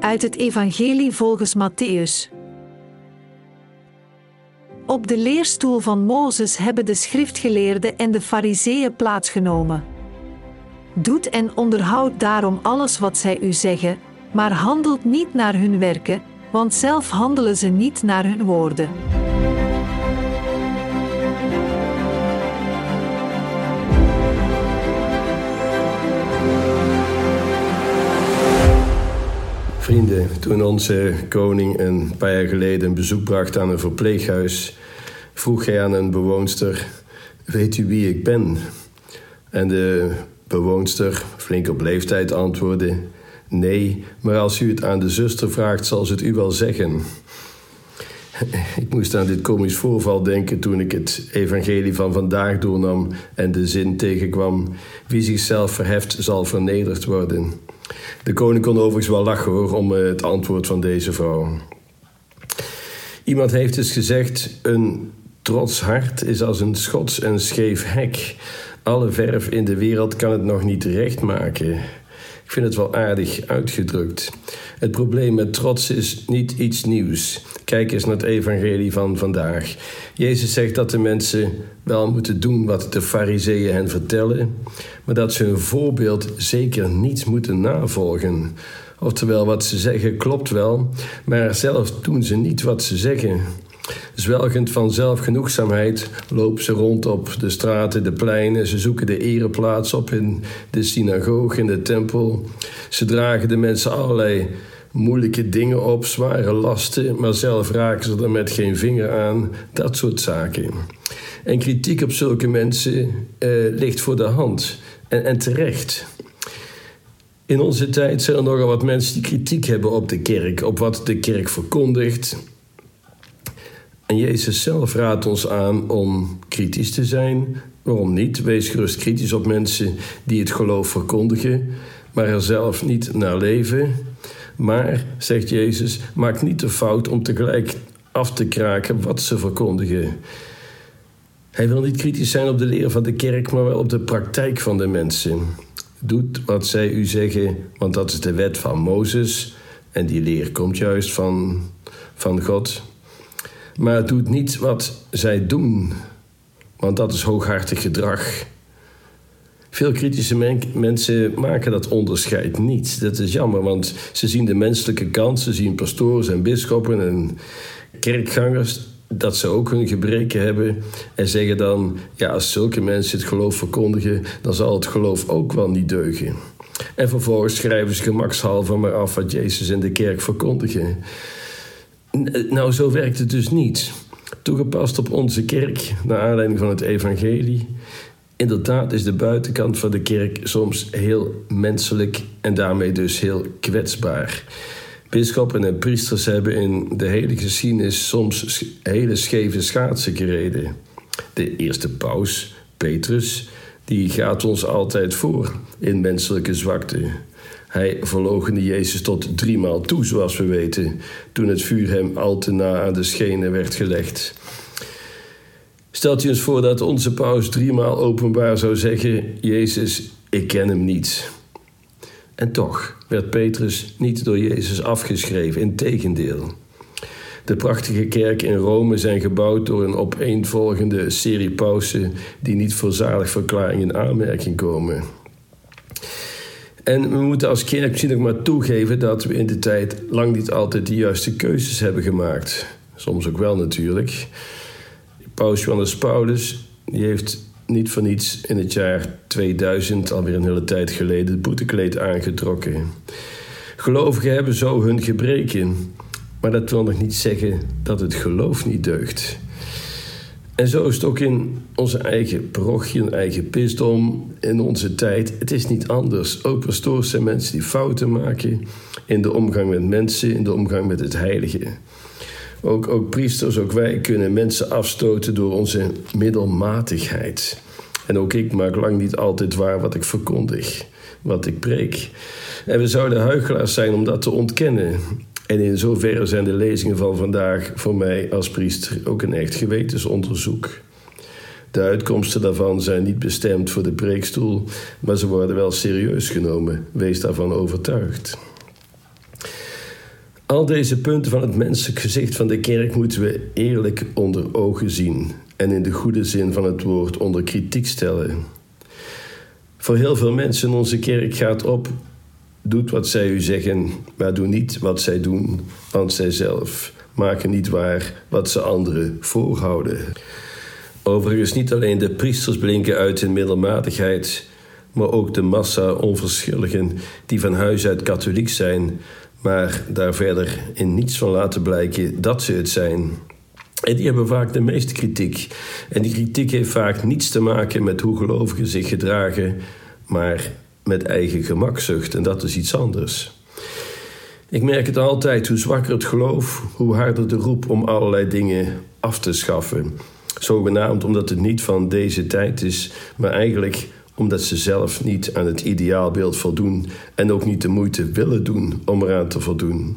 Uit het Evangelie volgens Matthäus. Op de leerstoel van Mozes hebben de schriftgeleerden en de fariseeën plaatsgenomen. Doet en onderhoudt daarom alles wat zij u zeggen, maar handelt niet naar hun werken, want zelf handelen ze niet naar hun woorden. Vrienden, toen onze koning een paar jaar geleden een bezoek bracht aan een verpleeghuis, vroeg hij aan een bewoonster: Weet u wie ik ben? En de bewoonster, flink op leeftijd, antwoordde: Nee, maar als u het aan de zuster vraagt, zal ze het u wel zeggen. Ik moest aan dit komisch voorval denken toen ik het evangelie van vandaag doornam en de zin tegenkwam: Wie zichzelf verheft, zal vernederd worden. De koning kon overigens wel lachen hoor om eh, het antwoord van deze vrouw. Iemand heeft eens gezegd: Een trots hart is als een schots en scheef hek. Alle verf in de wereld kan het nog niet recht maken. Ik vind het wel aardig uitgedrukt. Het probleem met trots is niet iets nieuws. Kijk eens naar het evangelie van vandaag. Jezus zegt dat de mensen wel moeten doen wat de fariseeën hen vertellen, maar dat ze hun voorbeeld zeker niet moeten navolgen. Oftewel, wat ze zeggen klopt wel, maar zelf doen ze niet wat ze zeggen. Zwelgend van zelfgenoegzaamheid lopen ze rond op de straten, de pleinen. Ze zoeken de ereplaats op in de synagoge, in de tempel. Ze dragen de mensen allerlei moeilijke dingen op, zware lasten, maar zelf raken ze er met geen vinger aan. Dat soort zaken. En kritiek op zulke mensen eh, ligt voor de hand. En, en terecht. In onze tijd zijn er nogal wat mensen die kritiek hebben op de kerk, op wat de kerk verkondigt. En Jezus zelf raadt ons aan om kritisch te zijn. Waarom niet? Wees gerust kritisch op mensen die het geloof verkondigen, maar er zelf niet naar leven. Maar, zegt Jezus, maak niet de fout om tegelijk af te kraken wat ze verkondigen. Hij wil niet kritisch zijn op de leer van de kerk, maar wel op de praktijk van de mensen. Doet wat zij u zeggen, want dat is de wet van Mozes. En die leer komt juist van, van God. Maar doet niet wat zij doen, want dat is hooghartig gedrag. Veel kritische mensen maken dat onderscheid niet. Dat is jammer, want ze zien de menselijke kant. Ze zien pastoors en bisschoppen en kerkgangers dat ze ook hun gebreken hebben en zeggen dan: ja, als zulke mensen het geloof verkondigen, dan zal het geloof ook wel niet deugen. En vervolgens schrijven ze gemakshalve maar af wat Jezus in de kerk verkondigen. Nou, zo werkt het dus niet. Toegepast op onze kerk, naar aanleiding van het evangelie. Inderdaad is de buitenkant van de kerk soms heel menselijk en daarmee dus heel kwetsbaar. Bisschoppen en priesters hebben in de hele geschiedenis soms hele scheve schaatsen gereden. De eerste paus, Petrus, die gaat ons altijd voor in menselijke zwakte. Hij verloochende Jezus tot driemaal toe, zoals we weten, toen het vuur hem al te na aan de schenen werd gelegd. Stelt je eens voor dat onze paus driemaal openbaar zou zeggen: Jezus, ik ken hem niet. En toch werd Petrus niet door Jezus afgeschreven, integendeel. De prachtige kerken in Rome zijn gebouwd door een opeenvolgende serie pausen die niet voor zaligverklaring in aanmerking komen. En we moeten als kerk misschien ook maar toegeven dat we in de tijd lang niet altijd de juiste keuzes hebben gemaakt. Soms ook wel natuurlijk. Paus Johannes Paulus die heeft niet voor niets in het jaar 2000, alweer een hele tijd geleden, het boetekleed aangetrokken. Gelovigen hebben zo hun gebreken, maar dat wil nog niet zeggen dat het geloof niet deugt. En zo is het ook in onze eigen parochie, eigen bisdom, in onze tijd. Het is niet anders. Ook pastoors zijn mensen die fouten maken in de omgang met mensen, in de omgang met het heilige. Ook, ook priesters, ook wij kunnen mensen afstoten door onze middelmatigheid. En ook ik maak lang niet altijd waar wat ik verkondig, wat ik preek. En we zouden huigelaars zijn om dat te ontkennen. En in zoverre zijn de lezingen van vandaag voor mij als priester ook een echt gewetensonderzoek. De uitkomsten daarvan zijn niet bestemd voor de preekstoel, maar ze worden wel serieus genomen. Wees daarvan overtuigd. Al deze punten van het menselijk gezicht van de kerk moeten we eerlijk onder ogen zien en in de goede zin van het woord onder kritiek stellen. Voor heel veel mensen in onze kerk gaat op: doet wat zij u zeggen, maar doe niet wat zij doen, want zij zelf maken niet waar wat ze anderen voorhouden. Overigens, niet alleen de priesters blinken uit in middelmatigheid, maar ook de massa onverschilligen die van huis uit katholiek zijn, maar daar verder in niets van laten blijken dat ze het zijn. En die hebben vaak de meeste kritiek. En die kritiek heeft vaak niets te maken met hoe gelovigen zich gedragen, maar met eigen gemakzucht. En dat is iets anders. Ik merk het altijd, hoe zwakker het geloof, hoe harder de roep om allerlei dingen af te schaffen. Zogenaamd omdat het niet van deze tijd is, maar eigenlijk omdat ze zelf niet aan het ideaalbeeld voldoen en ook niet de moeite willen doen om eraan te voldoen.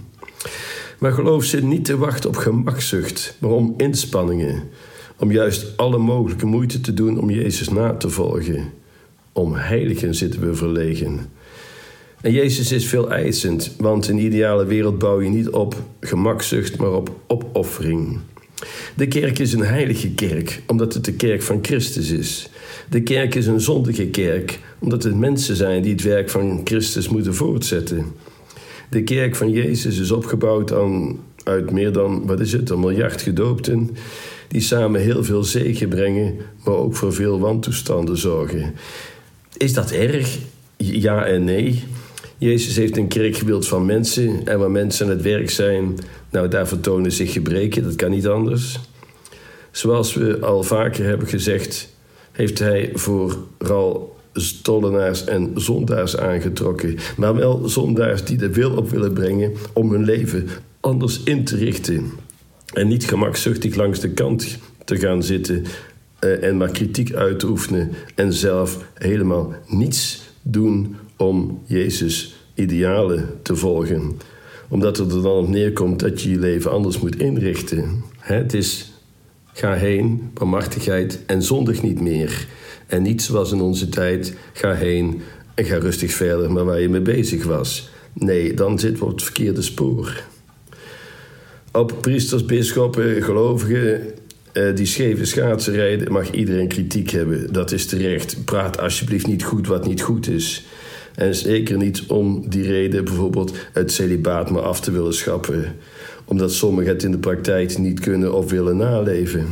Maar geloof zit niet te wachten op gemakzucht, maar om inspanningen. Om juist alle mogelijke moeite te doen om Jezus na te volgen. Om heiligen zitten we verlegen. En Jezus is veel eisend, want een ideale wereld bouw je niet op gemakzucht, maar op opoffering. De kerk is een heilige kerk, omdat het de kerk van Christus is. De kerk is een zondige kerk, omdat het mensen zijn die het werk van Christus moeten voortzetten. De kerk van Jezus is opgebouwd aan, uit meer dan, wat is het, een miljard gedoopten, die samen heel veel zegen brengen, maar ook voor veel wantoestanden zorgen. Is dat erg? Ja en nee. Jezus heeft een kerk gewild van mensen en waar mensen aan het werk zijn, nou daar vertonen zich gebreken, dat kan niet anders. Zoals we al vaker hebben gezegd, heeft hij vooral stollenaars en zondaars aangetrokken. Maar wel zondaars die de wil op willen brengen om hun leven anders in te richten. En niet gemakzuchtig langs de kant te gaan zitten uh, en maar kritiek uit te oefenen en zelf helemaal niets doen om Jezus' idealen te volgen. Omdat het er dan op neerkomt dat je je leven anders moet inrichten. Het is ga heen, barmhartigheid en zondig niet meer. En niet zoals in onze tijd, ga heen en ga rustig verder, maar waar je mee bezig was. Nee, dan zitten we op het verkeerde spoor. Op priesters, bisschoppen, gelovigen uh, die scheve schaatsen rijden, mag iedereen kritiek hebben. Dat is terecht. Praat alsjeblieft niet goed wat niet goed is. En zeker niet om die reden bijvoorbeeld het celibaat maar af te willen schappen. Omdat sommigen het in de praktijk niet kunnen of willen naleven.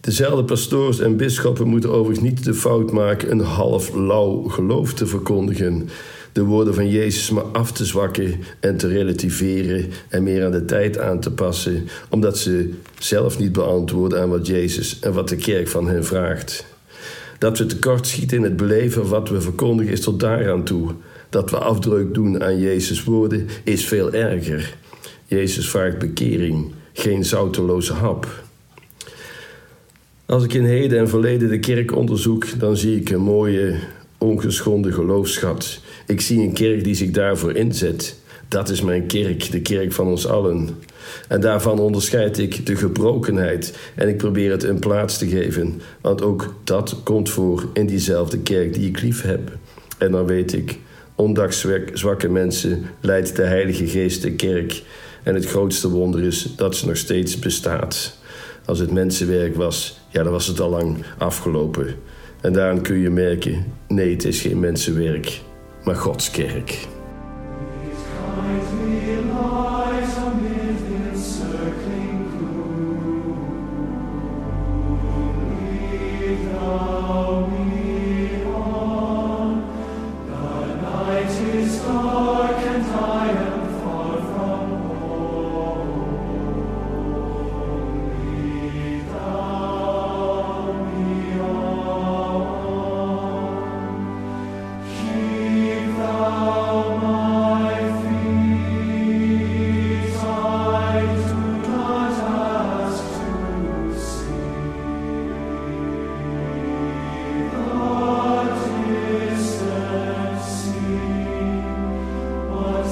Dezelfde pastoors en bisschoppen moeten overigens niet de fout maken een half lauw geloof te verkondigen. De woorden van Jezus maar af te zwakken en te relativeren en meer aan de tijd aan te passen, omdat ze zelf niet beantwoorden aan wat Jezus en wat de kerk van hen vraagt. Dat we tekort schieten in het beleven wat we verkondigen is tot daaraan toe. Dat we afdruk doen aan Jezus' woorden is veel erger. Jezus vraagt bekering, geen zouteloze hap. Als ik in heden en verleden de kerk onderzoek, dan zie ik een mooie, ongeschonden geloofschat. Ik zie een kerk die zich daarvoor inzet. Dat is mijn kerk, de kerk van ons allen. En daarvan onderscheid ik de gebrokenheid en ik probeer het een plaats te geven, want ook dat komt voor in diezelfde kerk die ik lief heb. En dan weet ik, ondanks zwakke mensen leidt de Heilige Geest de kerk. En het grootste wonder is dat ze nog steeds bestaat. Als het mensenwerk was, ja, dan was het al lang afgelopen. En daaraan kun je merken: nee, het is geen mensenwerk, maar Gods kerk.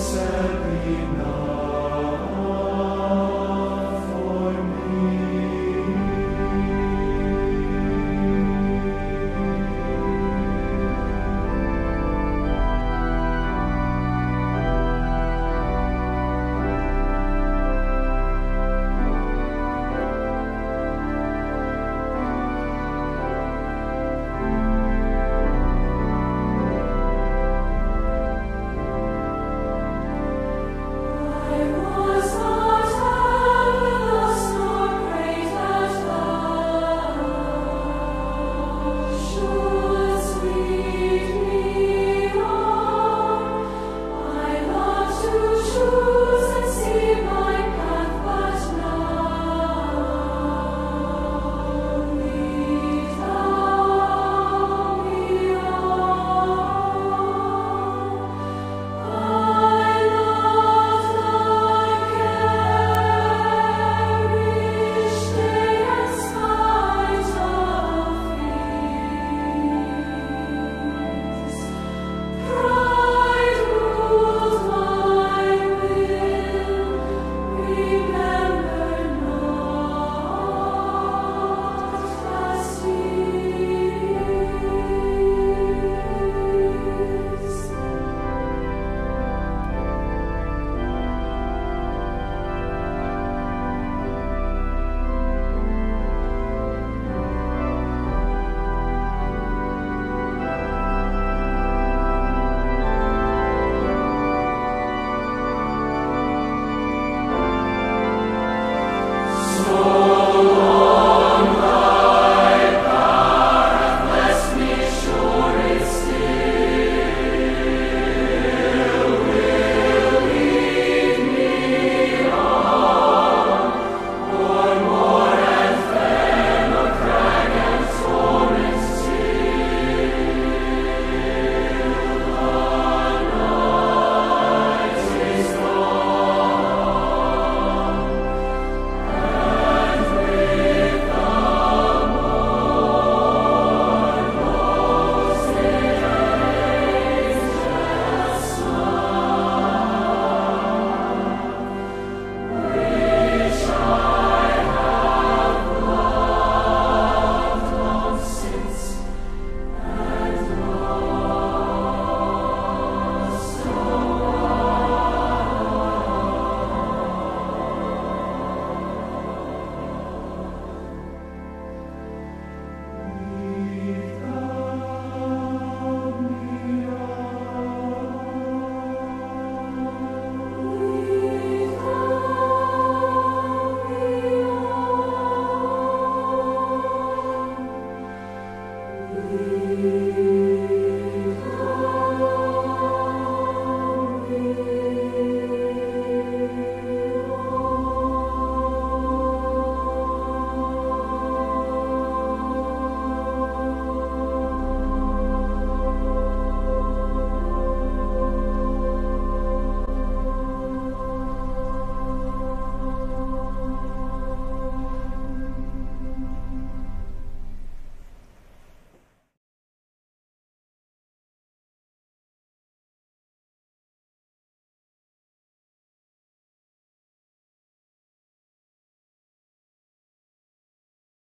said.